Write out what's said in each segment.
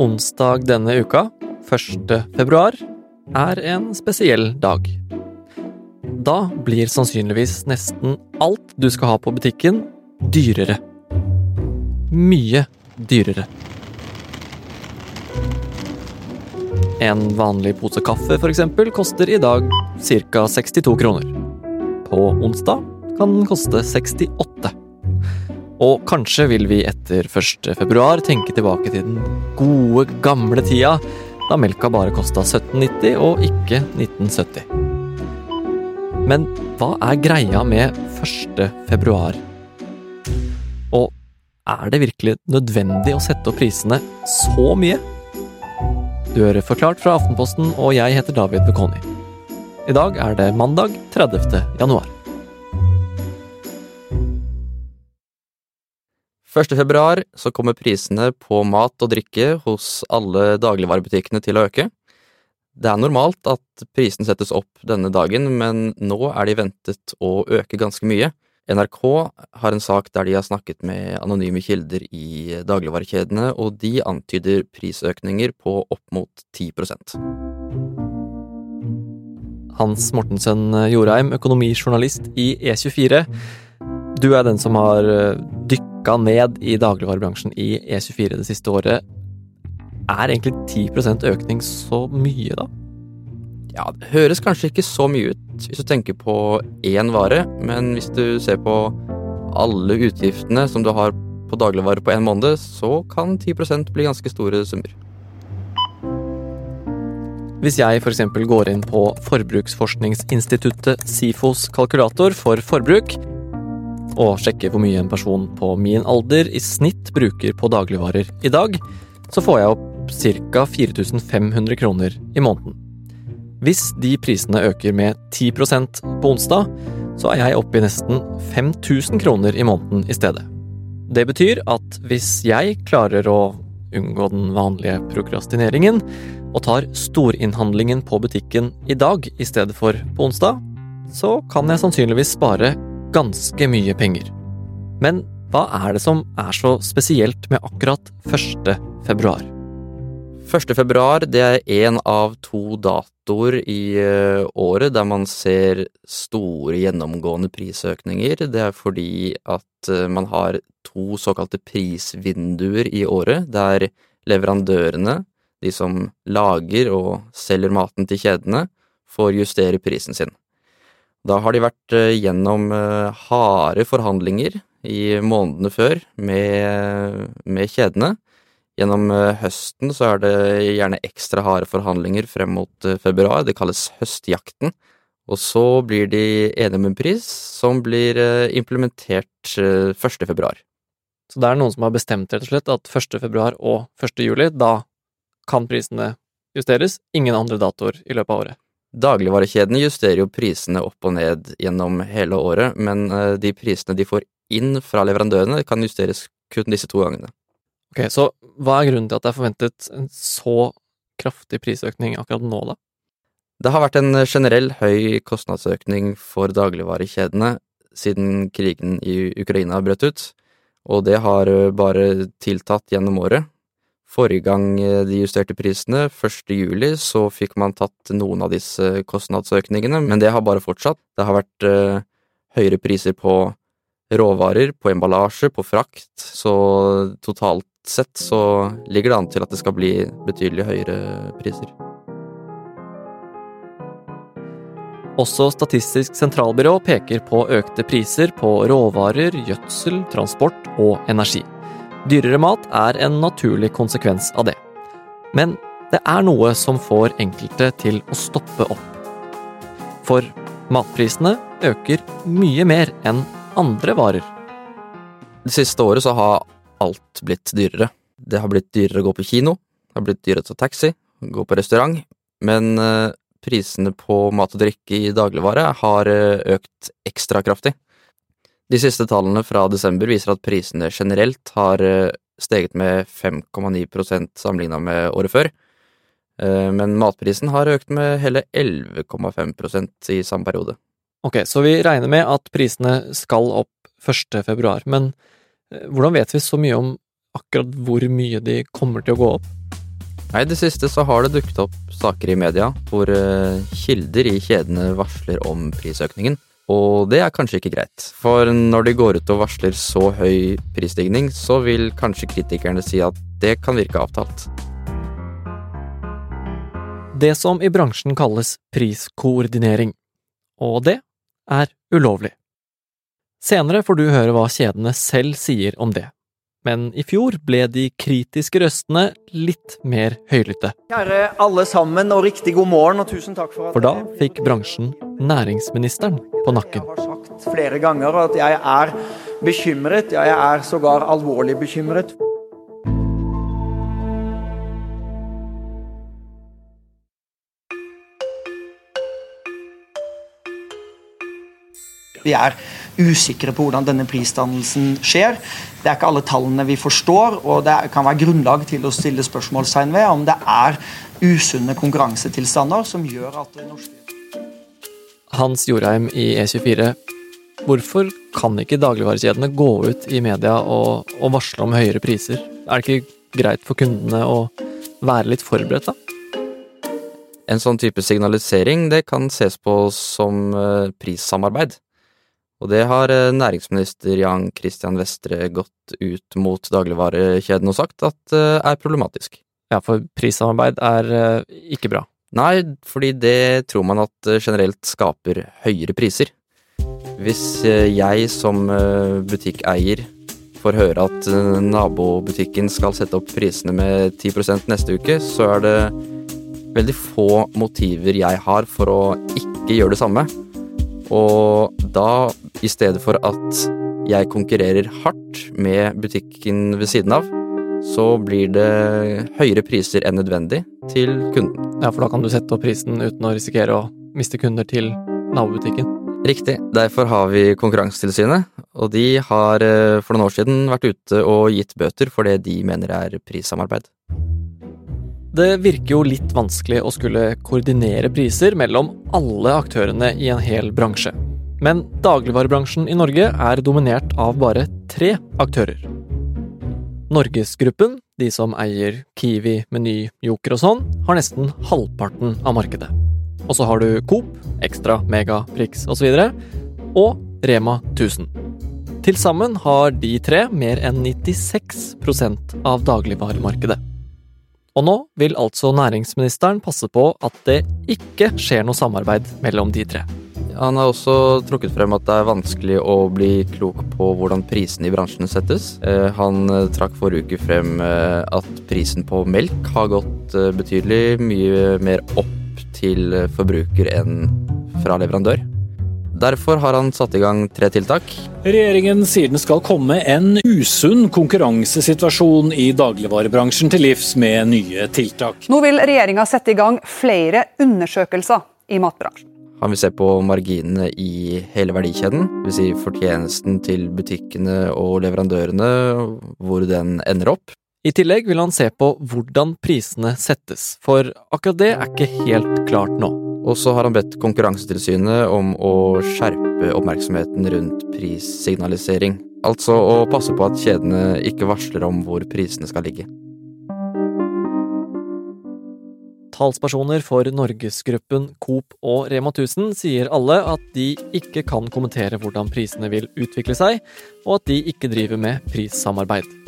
Onsdag denne uka, 1. februar, er en spesiell dag. Da blir sannsynligvis nesten alt du skal ha på butikken, dyrere. Mye dyrere. En vanlig pose kaffe for eksempel, koster i dag ca. 62 kroner. På onsdag kan den koste 68. Og kanskje vil vi etter 1. februar tenke tilbake til den gode, gamle tida da melka bare kosta 1790 og ikke 1970. Men hva er greia med 1. februar? Og er det virkelig nødvendig å sette opp prisene så mye? Du hører Forklart fra Aftenposten, og jeg heter David Bekoni. I dag er det mandag 30. januar. 1. februar så kommer prisene på mat og drikke hos alle dagligvarebutikkene til å øke. Det er normalt at prisen settes opp denne dagen, men nå er de ventet å øke ganske mye. NRK har en sak der de har snakket med anonyme kilder i dagligvarekjedene, og de antyder prisøkninger på opp mot 10% Hans Mortensen Jorheim, økonomijournalist i E24. Du er den som har dykka ned i dagligvarebransjen i E24 det siste året. Er egentlig 10% økning så mye, da? Ja, det høres kanskje ikke så mye ut hvis du tenker på én vare, men hvis du ser på alle utgiftene som du har på dagligvare på en måned, så kan 10% bli ganske store summer. Hvis jeg f.eks. går inn på Forbruksforskningsinstituttet SIFOs kalkulator for forbruk, og sjekke hvor mye en person på min alder i snitt bruker på dagligvarer i dag, så får jeg opp ca. 4500 kroner i måneden. Hvis de prisene øker med 10% på onsdag, så er jeg oppe i nesten 5000 kroner i måneden i stedet. Det betyr at hvis jeg klarer å unngå den vanlige prokrastineringen, og tar storinnhandlingen på butikken i dag i stedet for på onsdag, så kan jeg sannsynligvis spare ganske mye penger. Men hva er det som er så spesielt med akkurat 1. februar? 1. februar det er én av to datoer i eh, året der man ser store gjennomgående prisøkninger. Det er fordi at eh, man har to såkalte prisvinduer i året, der leverandørene, de som lager og selger maten til kjedene, får justere prisen sin. Da har de vært eh, gjennom harde forhandlinger i månedene før med, med kjedene Gjennom eh, høsten så er det gjerne ekstra harde forhandlinger frem mot eh, februar, det kalles høstjakten. Og så blir de enige om en pris som blir eh, implementert 1. februar. Så det er noen som har bestemt rett og slett at 1. februar og 1. juli, da kan prisene justeres, ingen andre datoer i løpet av året? Dagligvarekjedene justerer jo prisene opp og ned gjennom hele året, men de prisene de får inn fra leverandørene, kan justeres kun disse to gangene. Ok, Så hva er grunnen til at det er forventet en så kraftig prisøkning akkurat nå, da? Det har vært en generell høy kostnadsøkning for dagligvarekjedene siden krigen i Ukraina brøt ut, og det har bare tiltatt gjennom året. Forrige gang de justerte prisene, 1. juli, så fikk man tatt noen av disse kostnadsøkningene, men det har bare fortsatt. Det har vært eh, høyere priser på råvarer, på emballasje, på frakt, så totalt sett så ligger det an til at det skal bli betydelig høyere priser. Også Statistisk sentralbyrå peker på økte priser på råvarer, gjødsel, transport og energi. Dyrere mat er en naturlig konsekvens av det. Men det er noe som får enkelte til å stoppe opp. For matprisene øker mye mer enn andre varer. Det siste året så har alt blitt dyrere. Det har blitt dyrere å gå på kino, det har blitt dyrere å ta taxi, gå på restaurant, men uh, prisene på mat og drikke i dagligvare har uh, økt ekstra kraftig. De siste tallene fra desember viser at prisene generelt har uh, steget med 5,9% sammenligna med året før, men matprisen har økt med hele 11,5% i samme periode. Ok, så vi regner med at prisene skal opp 1. februar, men hvordan vet vi så mye om akkurat hvor mye de kommer til å gå opp? Nei, I det siste så har det dukket opp saker i media hvor kilder i kjedene varsler om prisøkningen. Og det er kanskje ikke greit. For når de går ut og varsler så høy prisstigning, så vil kanskje kritikerne si at det kan virke avtalt. Det som i bransjen kalles priskoordinering. Og det er ulovlig. Senere får du høre hva kjedene selv sier om det men i fjor ble de kritiske røstene litt mer høylytte. Kjære alle sammen, og riktig god morgen, og tusen takk for at For da fikk bransjen næringsministeren på nakken. Jeg har sagt flere ganger at jeg er bekymret, ja, jeg er sågar alvorlig bekymret. Vi er usikre på hvordan denne prisdannelsen skjer. Det er ikke alle tallene vi forstår, og det kan være grunnlag til å stille spørsmålstegn ved om det er usunne konkurransetilstander som gjør at det norske Hans Jorheim i E24. Hvorfor kan ikke dagligvarekjedene gå ut i media og, og varsle om høyere priser? Er det ikke greit for kundene å være litt forberedt, da? En sånn type signalisering det kan ses på som eh, prissamarbeid. Og det har eh, næringsminister Jan Christian Vestre gått ut mot dagligvarekjeden og sagt at eh, er problematisk. Ja, for prissamarbeid er eh, ikke bra. Nei, fordi det tror man at generelt skaper høyere priser. Hvis jeg som butikkeier får høre at nabobutikken skal sette opp prisene med 10% neste uke, så er det veldig få motiver jeg har for å ikke gjøre det samme. Og da, i stedet for at jeg konkurrerer hardt med butikken ved siden av, så blir det høyere priser enn nødvendig til kunden. Ja, for da kan du sette opp prisen uten å risikere å miste kunder til nabobutikken? Riktig. Derfor har vi Konkurransetilsynet, og de har eh, for noen år siden vært ute og gitt bøter for det de mener er prissamarbeid. Det virker jo litt vanskelig å skulle koordinere priser mellom alle aktørene i en hel bransje. Men dagligvarebransjen i Norge er dominert av bare tre aktører. Norgesgruppen, de som eier Kiwi, Meny, Joker og sånn, har nesten halvparten av markedet. Og så har du Coop, Extra, Mega, Prix osv. Og, og Rema 1000. Til sammen har de tre mer enn 96% av dagligvaremarkedet. Og nå vil altså næringsministeren passe på at det ikke skjer noe samarbeid mellom de tre. Han har også trukket frem at det er vanskelig å bli klok på hvordan prisene i bransjen settes. Eh, han eh, trakk forrige uke frem eh, at prisen på melk har gått betydelig mye mer opp til forbruker enn fra leverandør. Derfor har han satt i gang tre tiltak. Regjeringen sier den skal komme en usunn konkurransesituasjon i dagligvarebransjen til livs med nye tiltak. Nå vil regjeringa sette i gang flere undersøkelser i matbransjen. Han vil se på marginene i hele verdikjeden, dvs. Si fortjenesten til butikkene og leverandørene, hvor den ender opp. I tillegg vil han se på hvordan prisene settes, for akkurat det er ikke helt klart nå. Og så har han bedt Konkurransetilsynet om å skjerpe oppmerksomheten rundt prissignalisering. Altså å passe på at kjedene ikke varsler om hvor prisene skal ligge. Talspersoner for Norgesgruppen, Coop og Rema 1000 sier alle at de ikke kan kommentere hvordan prisene vil utvikle seg, og at de ikke driver med prissamarbeid.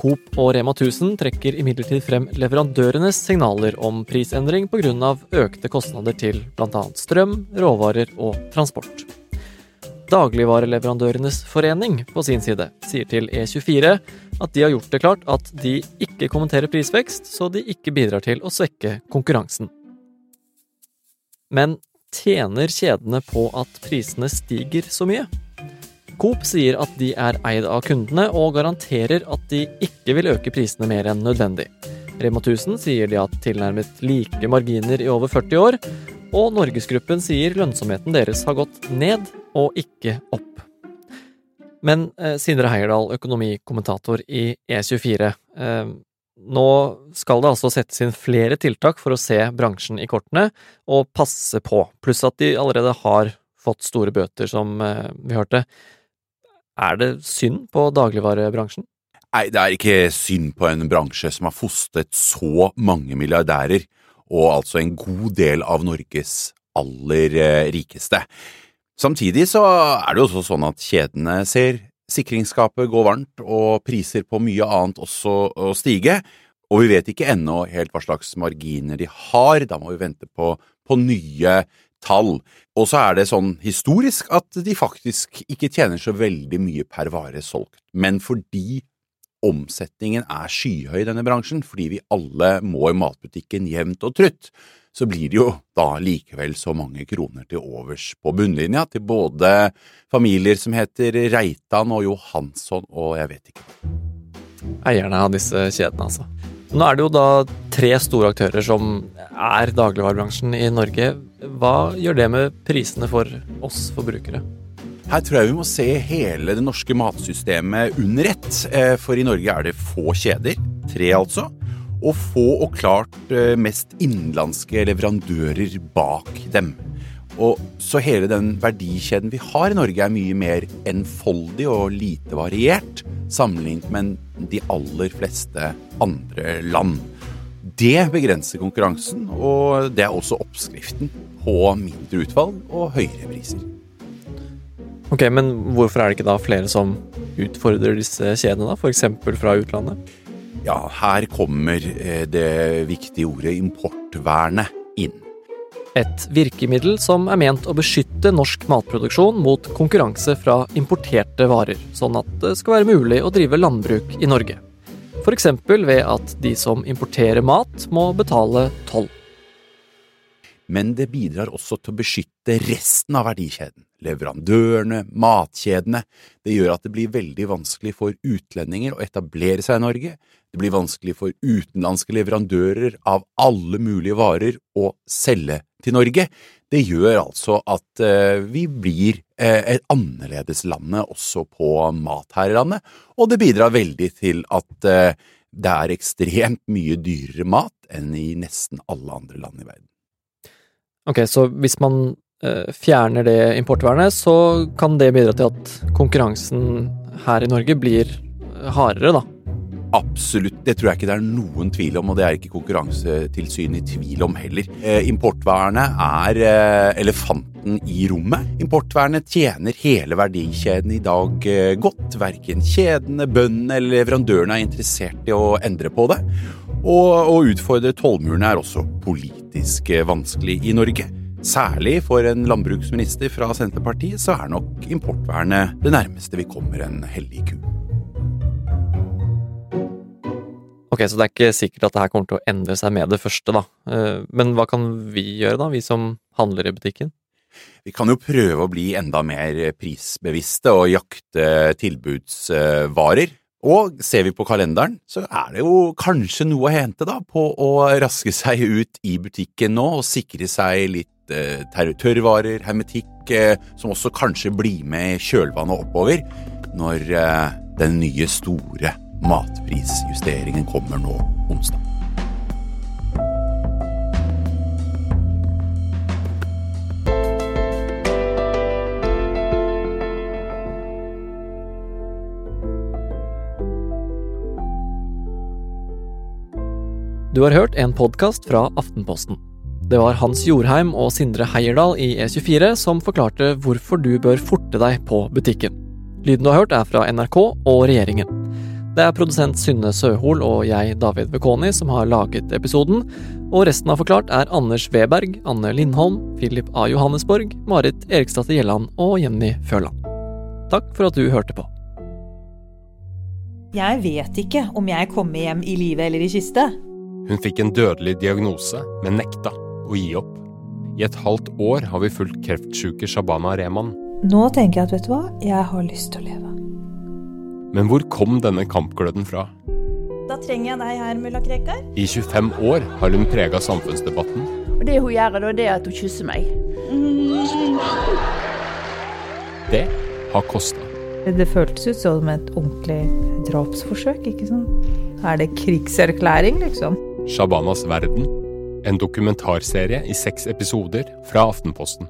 Coop og Rema 1000 trekker imidlertid frem leverandørenes signaler om prisendring pga. økte kostnader til bl.a. strøm, råvarer og transport. Dagligvareleverandørenes forening på sin side sier til E24 at de har gjort det klart at de ikke kommenterer prisvekst, så de ikke bidrar til å svekke konkurransen. Men tjener kjedene på at prisene stiger så mye? Coop sier at de er eid av kundene, og garanterer at de ikke vil øke prisene mer enn nødvendig. Rema 1000 sier de har tilnærmet like marginer i over 40 år, og Norgesgruppen sier lønnsomheten deres har gått ned og ikke opp. Men eh, Sindre Heierdal, økonomikommentator i E24. Eh, nå skal det altså settes inn flere tiltak for å se bransjen i kortene og passe på, pluss at de allerede har fått store bøter, som eh, vi hørte. Er det synd på dagligvarebransjen? Nei, det er ikke synd på en bransje som har fostret så mange milliardærer, og altså en god del av Norges aller eh, rikeste. Samtidig så er det jo også sånn at kjedene ser sikringsskapet gå varmt, og priser på mye annet også stige, og vi vet ikke ennå helt hva slags marginer de har, da må vi vente på, på nye tall. Og så er det sånn historisk at de faktisk ikke tjener så veldig mye per vare solgt, men fordi omsetningen er skyhøy i denne bransjen, fordi vi alle må i matbutikken jevnt og trutt, så blir det jo da likevel så mange kroner til overs på bunnlinja til både familier som heter Reitan og Johansson og jeg vet ikke. Eierne av disse kjedene, altså. Nå er det jo da tre store aktører som er dagligvarebransjen i Norge. Hva gjør det med prisene for oss forbrukere? Her tror jeg vi må se hele det norske matsystemet under ett, eh, for i Norge er det få kjeder, tre altså, og få og klart eh, mest innenlandske leverandører bak dem. Og så hele den verdikjeden vi har i Norge er mye mer enfoldig og lite variert sammenlignet med de aller fleste andre land. Det begrenser konkurransen, og det er også oppskriften på mindre utvalg og høyere priser. Ok, Men hvorfor er det ikke da flere som utfordrer disse kjedene, da? F.eks. fra utlandet? Ja, her kommer eh, det viktige ordet importvernet inn. Et virkemiddel som er ment å beskytte norsk matproduksjon mot konkurranse fra importerte varer, sånn at det skal være mulig å drive landbruk i Norge. F.eks. ved at de som importerer mat, må betale toll men det bidrar også til å beskytte resten av verdikjeden. Leverandørene, matkjedene. Det gjør at det blir veldig vanskelig for utlendinger å etablere seg i Norge. Det blir vanskelig for utenlandske leverandører av alle mulige varer å selge til Norge. Det gjør altså at uh, vi blir et annerledeslandet også på mat her i landet, og det bidrar veldig til at uh, det er ekstremt mye dyrere mat enn i nesten alle andre land i verden. Ok, så hvis man eh, fjerner det importvernet, så kan det bidra til at konkurransen her i Norge blir eh, hardere, da? Absolutt, det tror jeg ikke det er noen tvil om, og det er ikke Konkurransetilsynet i tvil om heller. Eh, importvernet er eh, elefanten i rommet. Importvernet tjener hele verdikjeden i dag eh, godt. Verken kjedene, bøndene eller leverandørene er interessert i å endre på det. Og å utfordre tollmurene er også politisk eh, vanskelig i Norge. Særlig for en landbruksminister fra Senterpartiet så er nok importvernet det nærmeste vi kommer en hellig ku. Ok, Så det er ikke sikkert at det her kommer til å endre seg med det første, da. Eh, men hva kan vi gjøre, da, vi som handler i butikken? Vi kan jo prøve å bli enda mer prisbevisste og jakte tilbudsvarer. Og ser vi på kalenderen, så er det jo kanskje noe å hente da på å raske seg ut i butikken nå og sikre seg litt eh, tørrvarer, hermetikk, eh, som også kanskje blir med kjølvannet oppover når eh, den nye store matprisjusteringen kommer nå onsdag. Du har hørt en podkast fra Aftenposten. Det var Hans Jorheim og Sindre Heierdal i E24 som forklarte hvorfor du bør forte deg på butikken. Lyden du har hørt er fra NRK og regjeringen. Det er produsent Synne Søhol og jeg, David Vekoni, som har laget episoden, og resten av Forklart er Anders Weberg, Anne Lindholm, Philip A. Johannesborg, Marit Eriksdatter Gjelland og Jenny Føland. Takk for at du hørte på. Jeg vet ikke om jeg kommer hjem i live eller i kiste. Hun fikk en dødelig diagnose, men nekta å gi opp. I et halvt år har vi fulgt kreftsjuke Shabana Rehman. Nå tenker jeg at vet du hva, jeg har lyst til å leve. Men hvor kom denne kampgløden fra? Da trenger jeg deg her, mulla Krekar. I 25 år har hun prega samfunnsdebatten. Og det hun gjør da, det er at hun kysser meg. Det har kosta. Det føltes ut som et ordentlig drapsforsøk, ikke sant? Er det krigserklæring, liksom? Shabanas verden. En dokumentarserie i seks episoder fra Aftenposten.